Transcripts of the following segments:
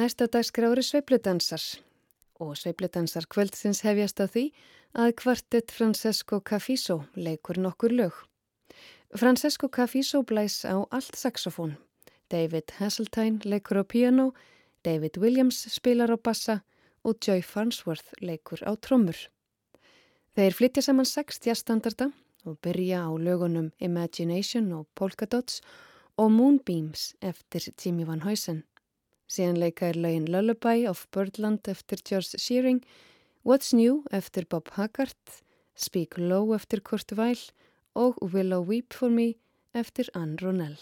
Næsta dagskrári sveipludansar og sveipludansar kvöldsins hefjast að því að kvartett Francesco Cafiso leikur nokkur lög. Francesco Cafiso blæs á allt saxofón. David Hasseltine leikur á piano, David Williams spilar á bassa og Joy Farnsworth leikur á trommur. Þeir flytja saman sex tjastandarda og byrja á lögunum Imagination og Polka Dots og Moonbeams eftir Jimmy Van Heusen. Síðan leika er lægin Lullaby of Birdland eftir George Shearing, What's New eftir Bob Haggart, Speak Low eftir Kurt Weill og Willow Weep for Me eftir Ann Ronell.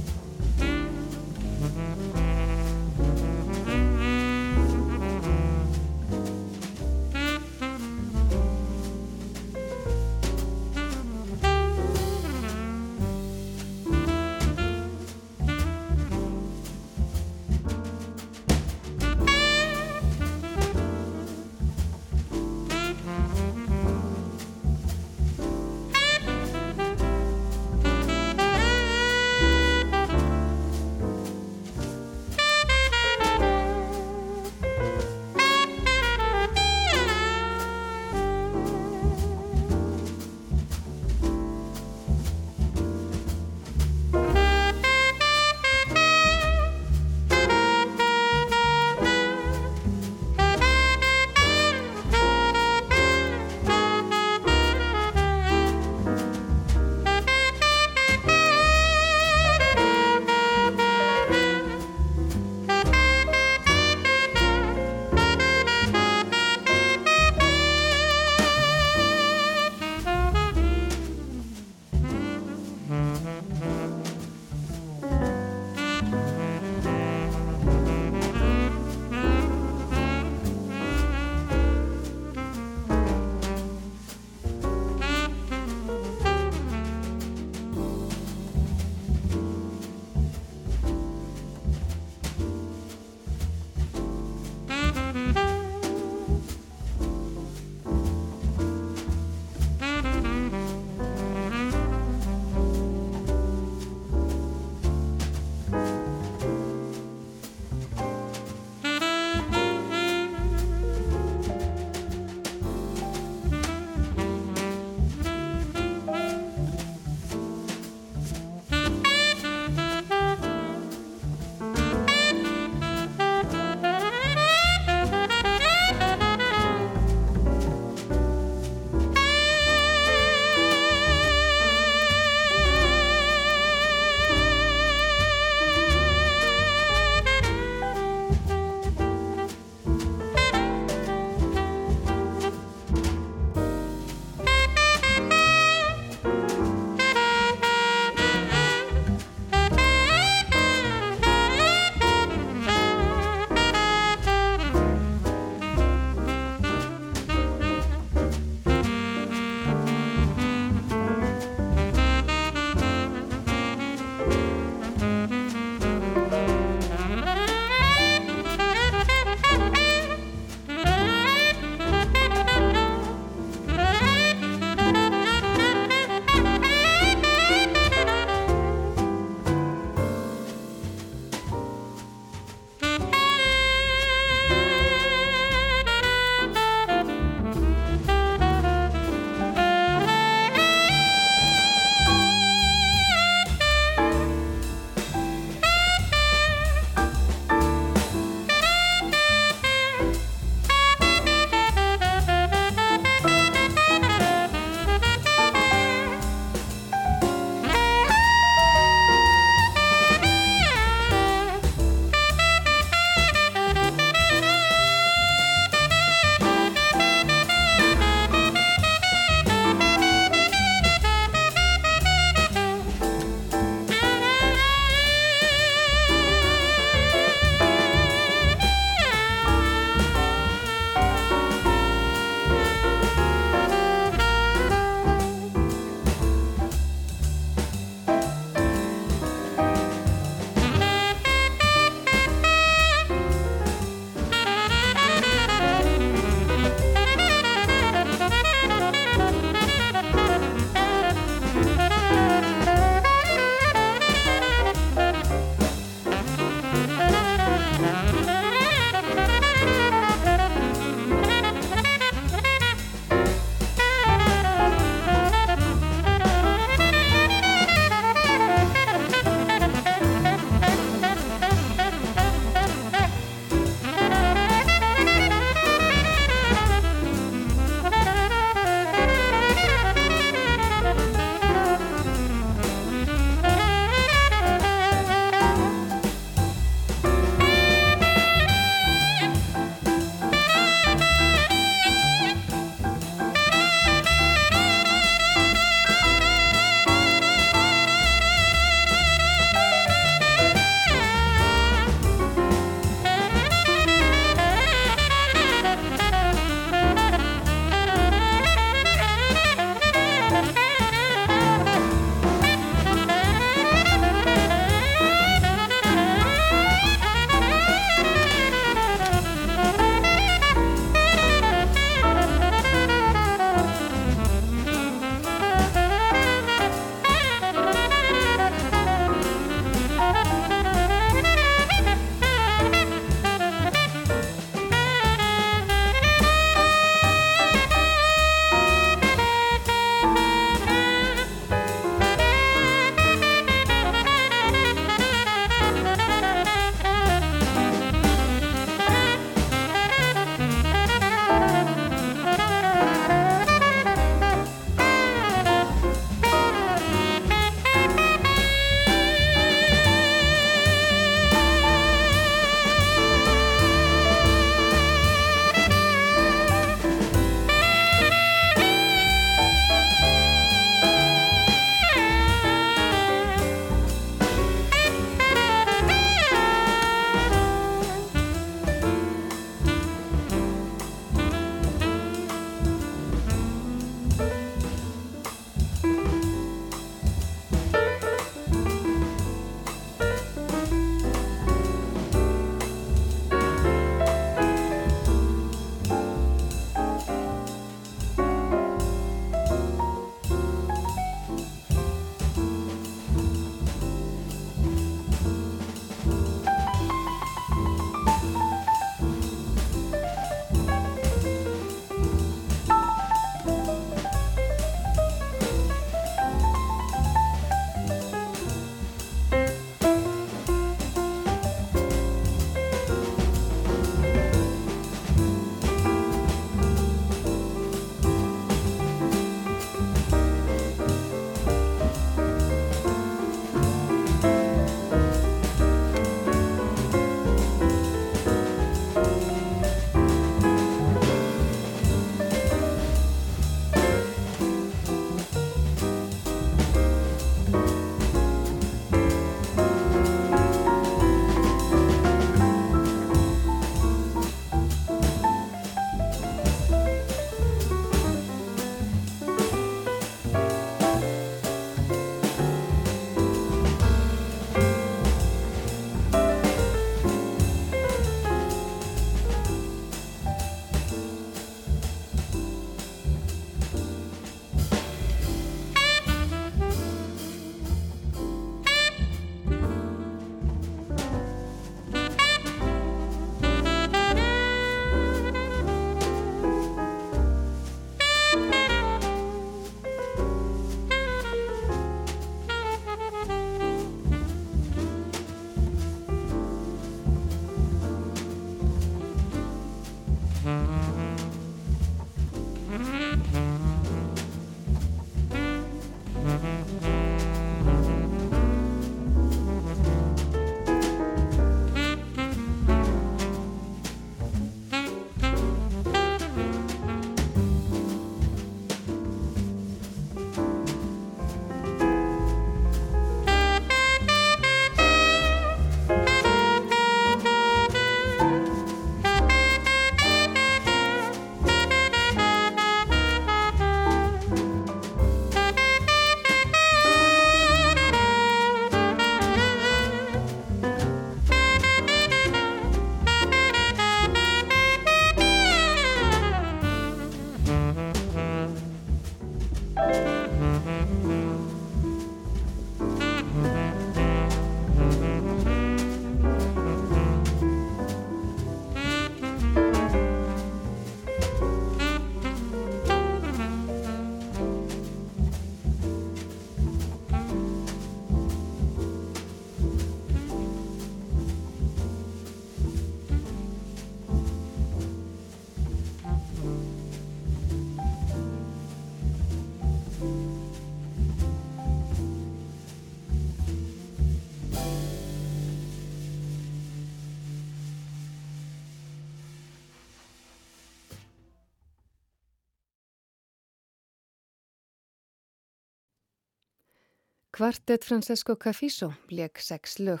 Kvartett Francesco Cafiso leik sex lög.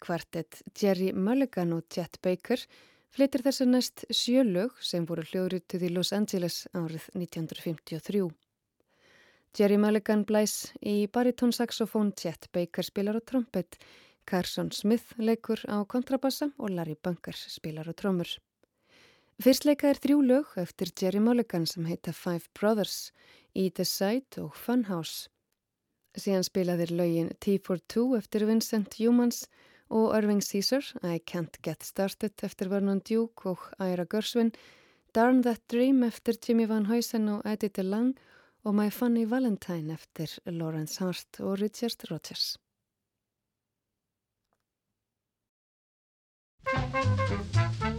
Kvartett Jerry Mulligan og Chet Baker flyttir þessu næst sjö lög sem voru hljóðrituð í Los Angeles árið 1953. Jerry Mulligan blæs í baritónsaxofón, Chet Baker spilar á trompet, Carson Smith leikur á kontrabassa og Larry Bunker spilar á trómur. Fyrst leika er þrjú lög eftir Jerry Mulligan sem heita Five Brothers, Eat the Side og Funhouse. Síðan spilaðir lögin T for Two eftir Vincent Humans og Irving Caesar, I Can't Get Started eftir Vernon Duke og Ira Gershwin, Darn That Dream eftir Jimmy Van Huysen og Edith Lang og My Funny Valentine eftir Lawrence Hart og Richard Rodgers. Música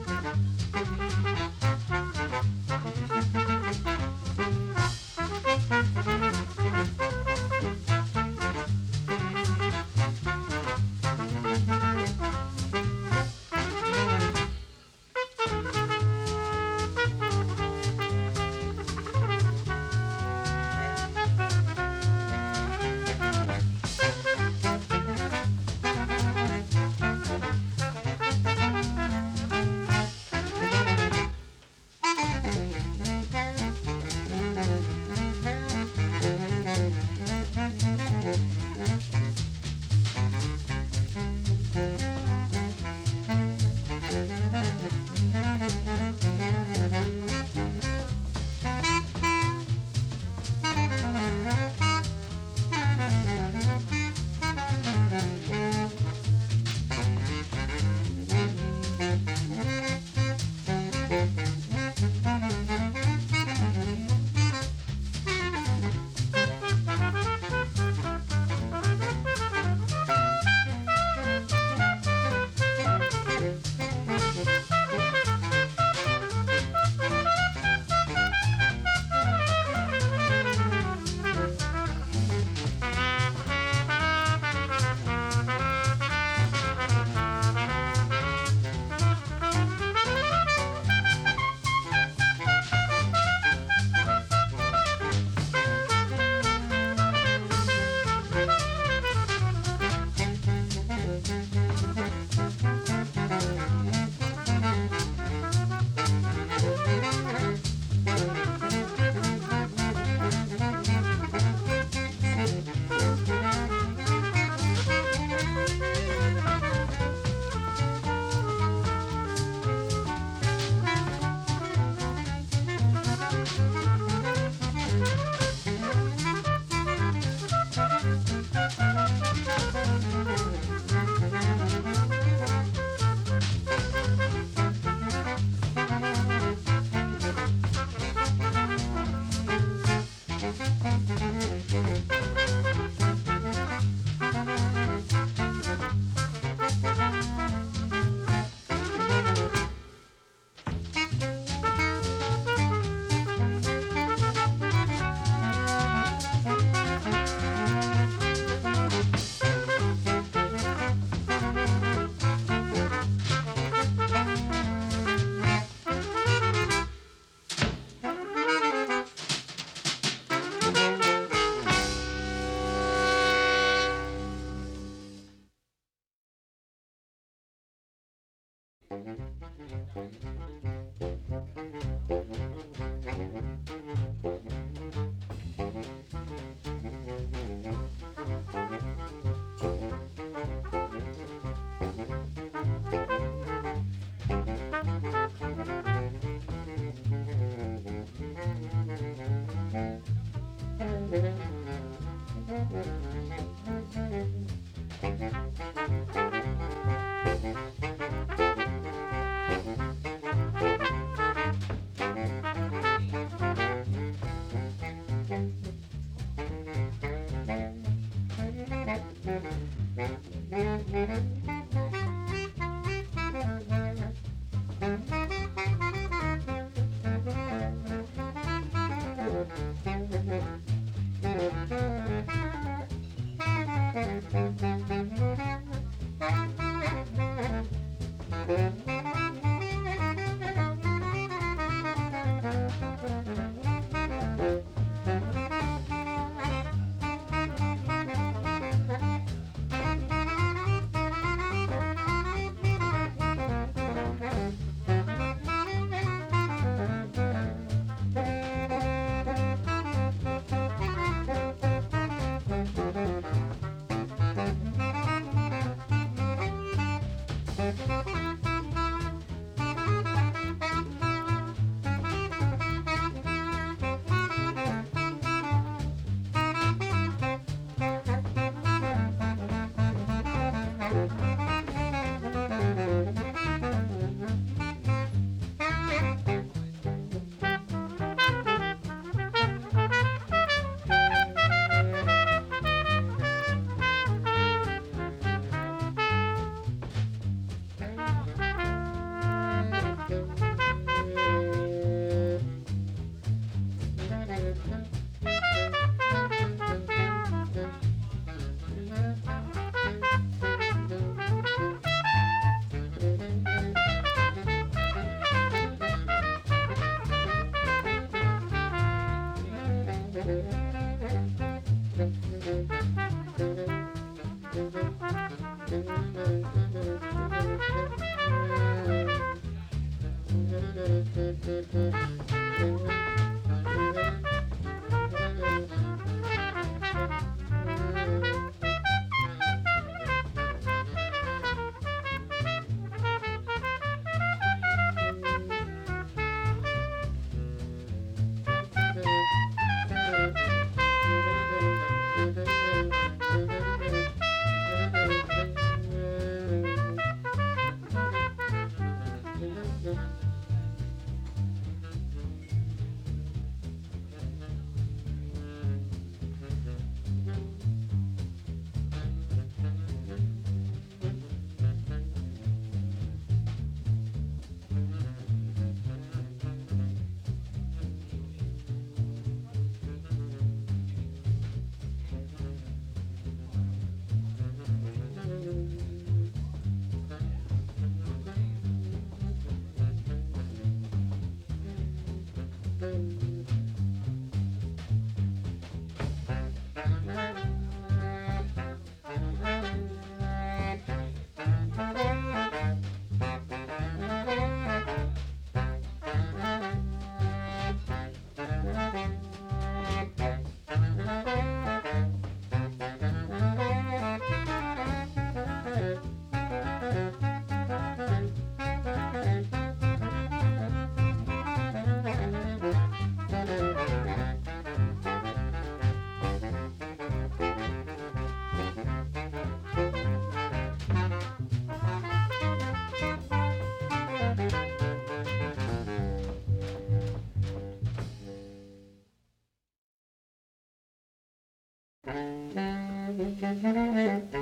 Thank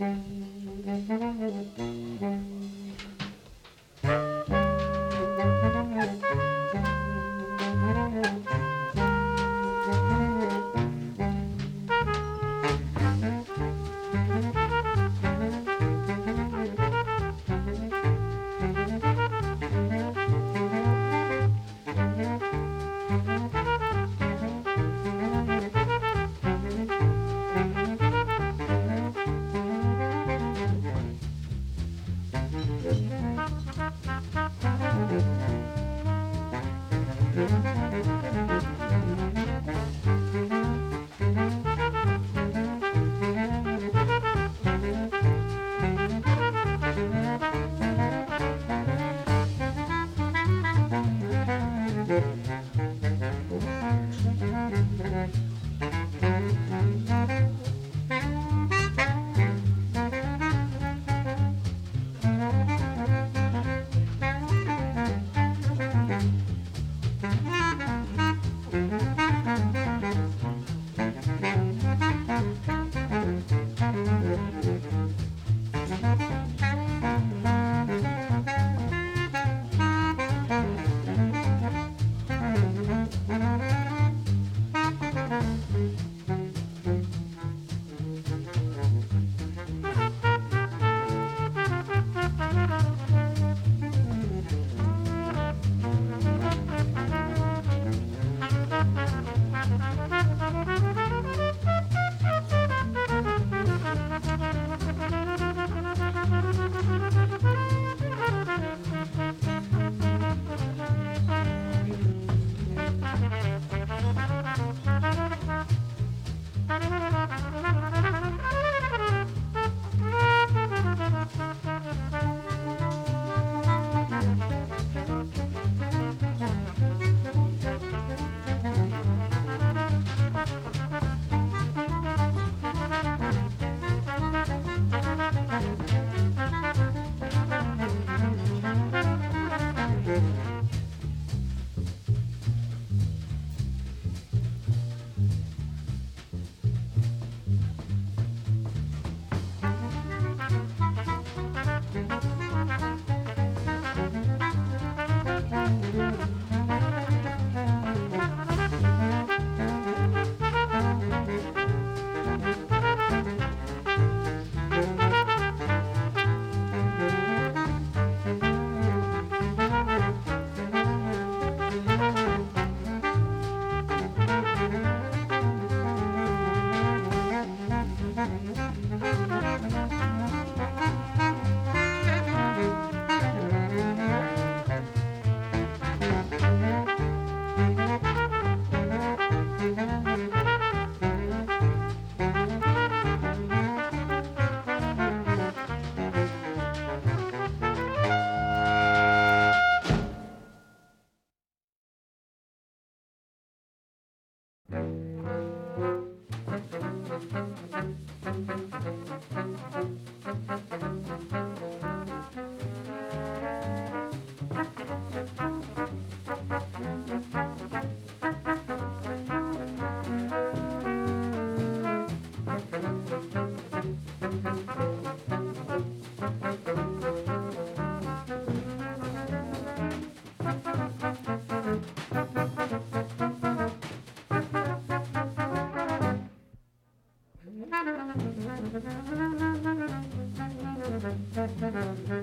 you.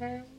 Mm-hmm.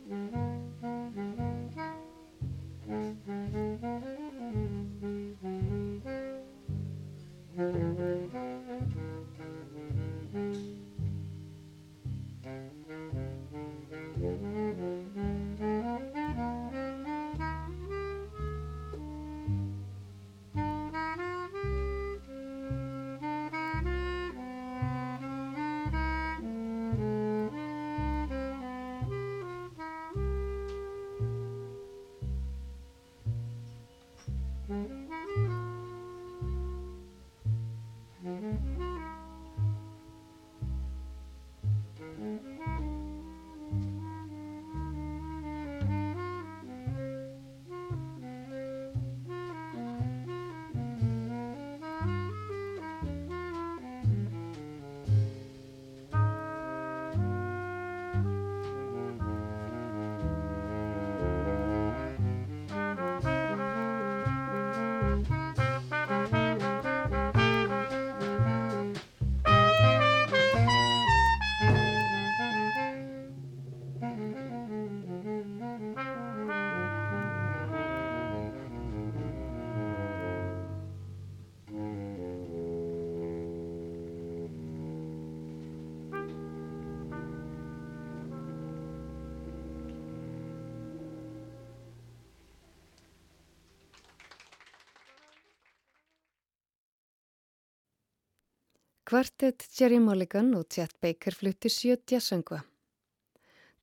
Kvartett Jerry Mulligan og Chet Baker flutti sjötja söngva.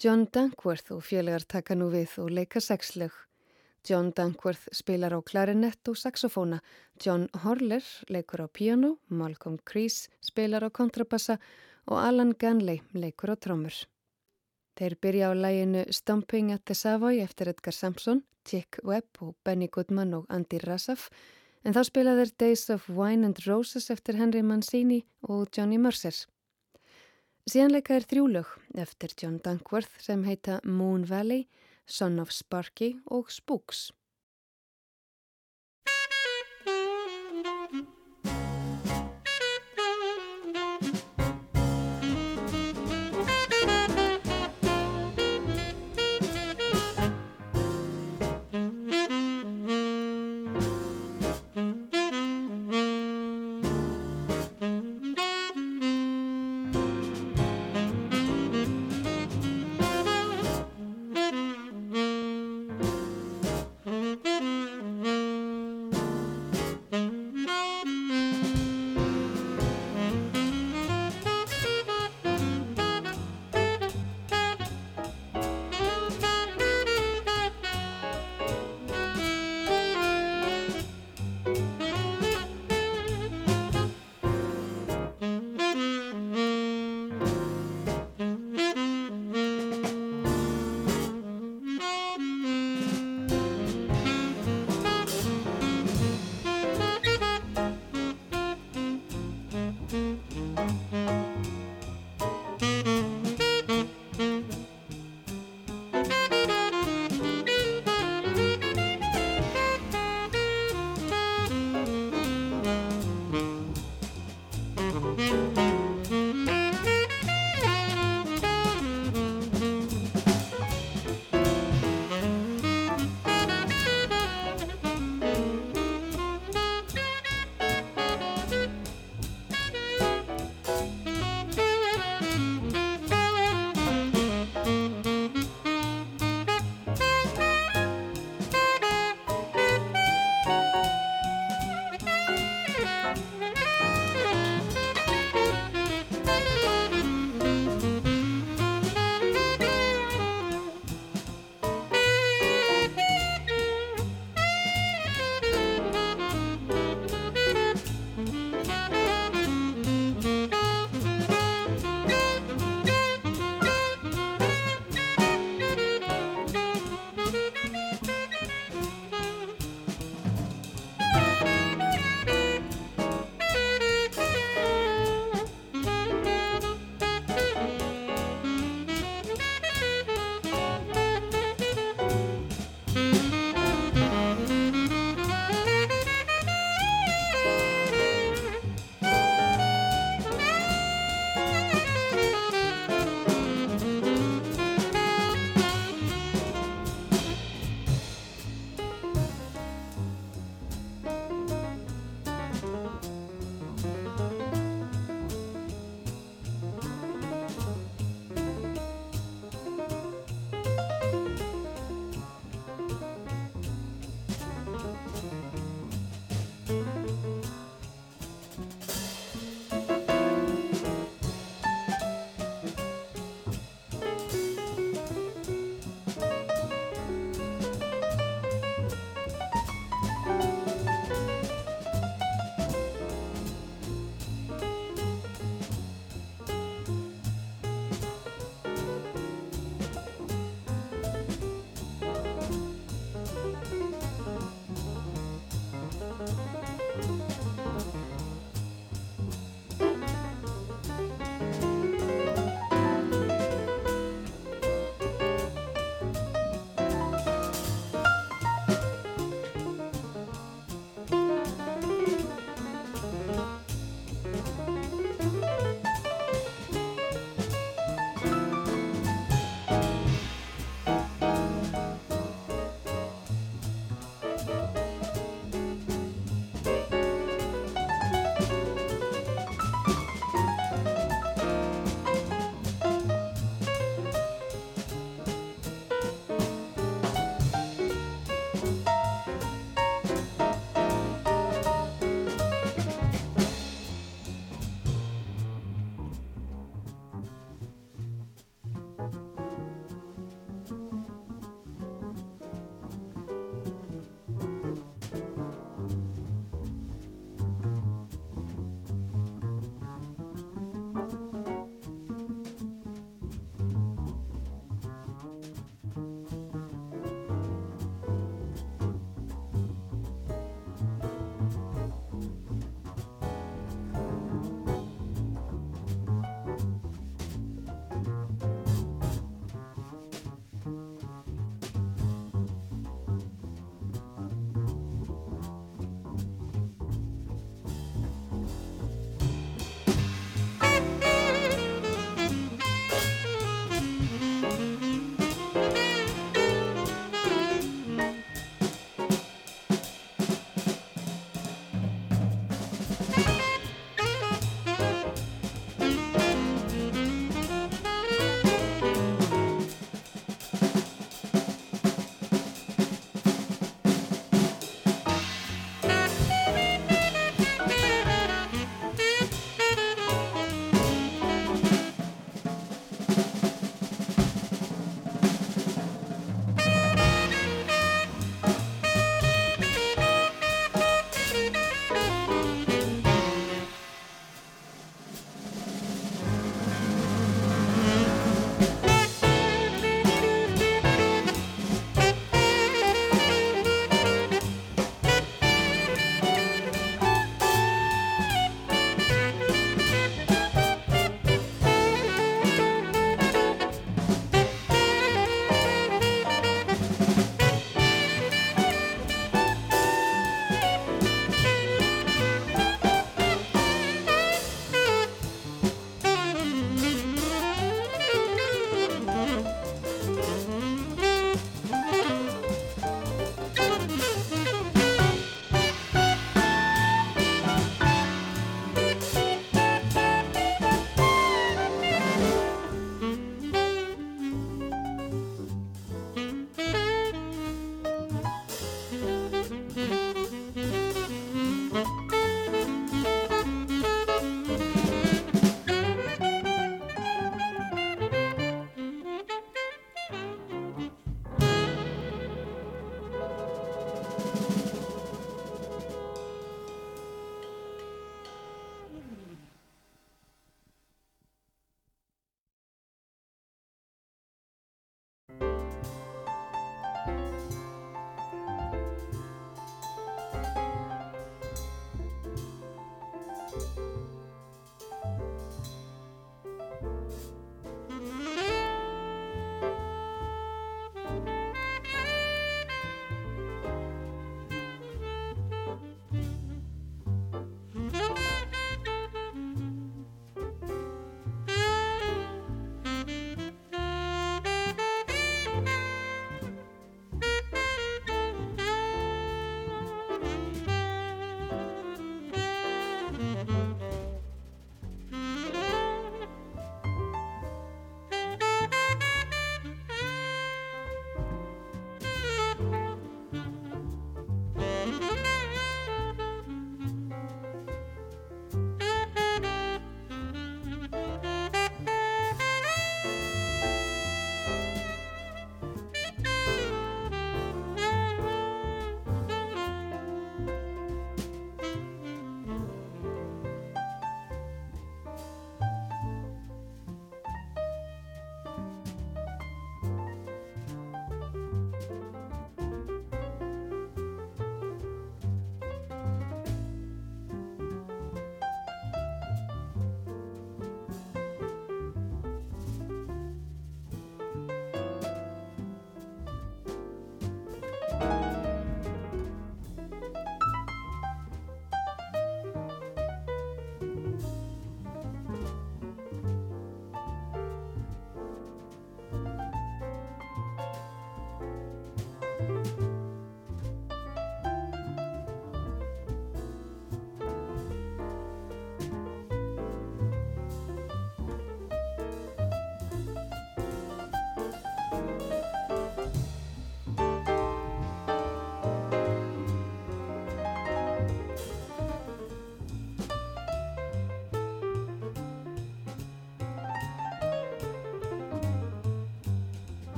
John Dankworth og félagar taka nú við og leika sexlög. John Dankworth spilar á klarinett og saxofóna, John Horler leikur á piano, Malcolm Crease spilar á kontrabassa og Alan Ganley leikur á trommur. Þeir byrja á læginu Stomping at the Savoy eftir Edgar Sampson, Chick Webb og Benny Goodman og Andy Rassaf en þá spilaður Days of Wine and Roses eftir Henry Mancini og Johnny Mercer. Síðanleika er þrjúlög eftir John Dankworth sem heita Moon Valley, Son of Sparky og Spooks.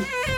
Yeah.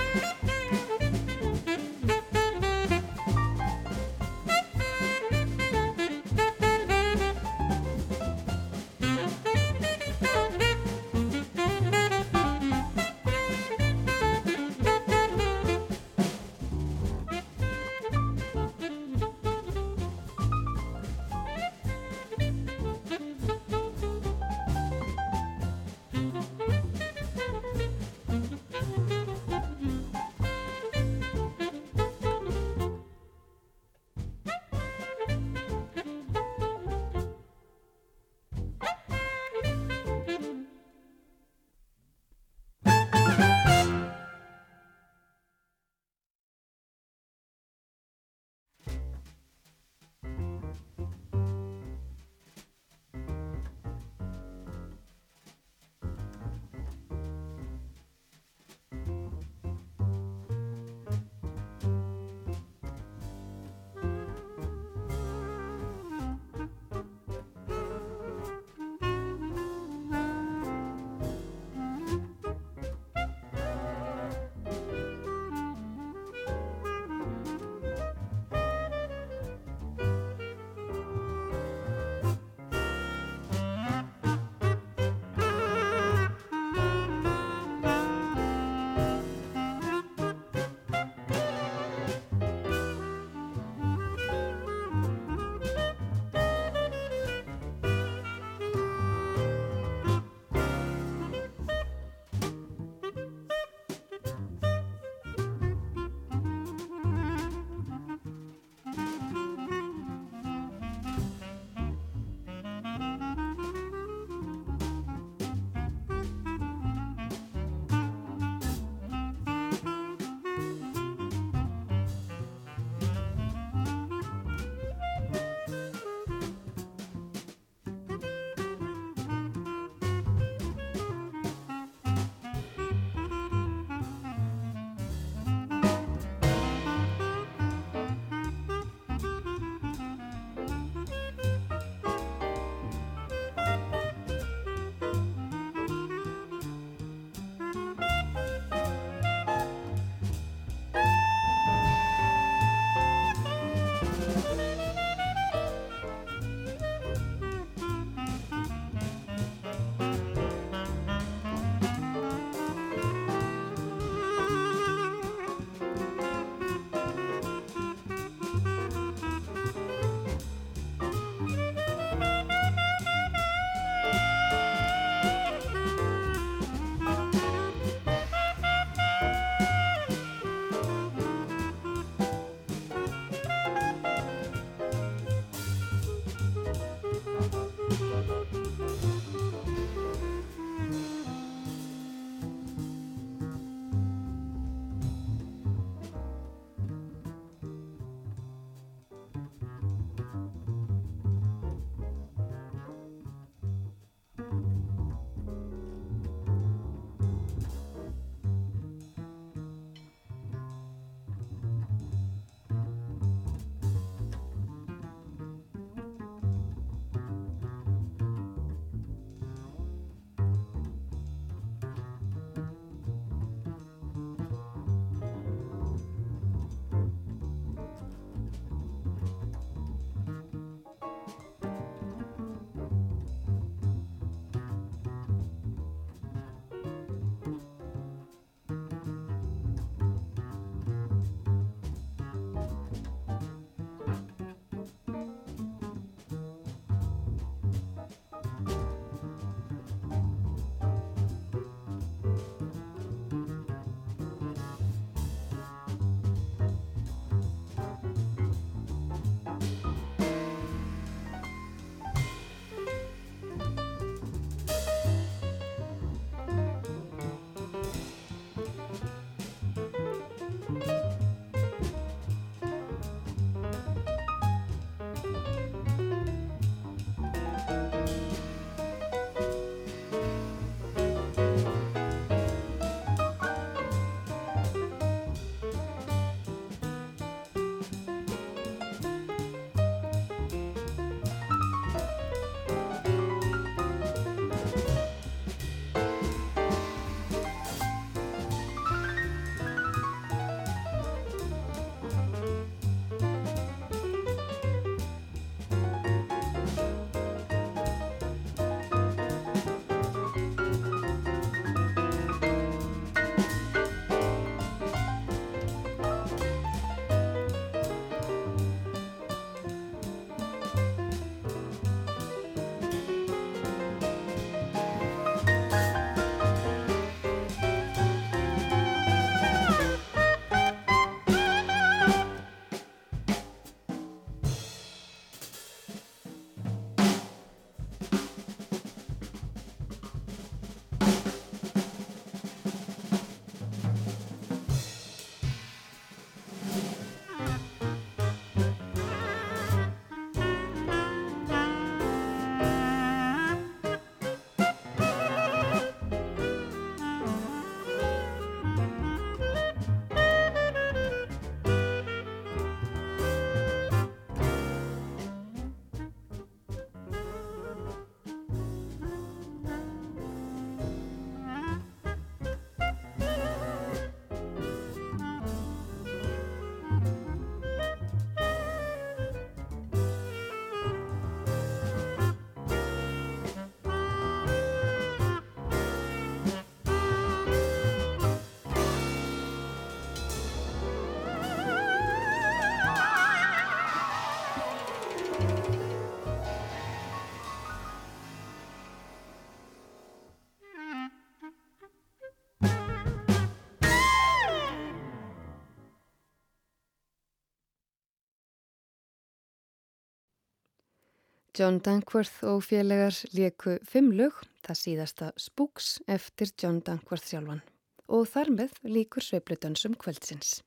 John Dankworth og félagar leku fimm lög, það síðasta Spooks eftir John Dankworth sjálfan og þar með líkur sveipludansum kvöldsins.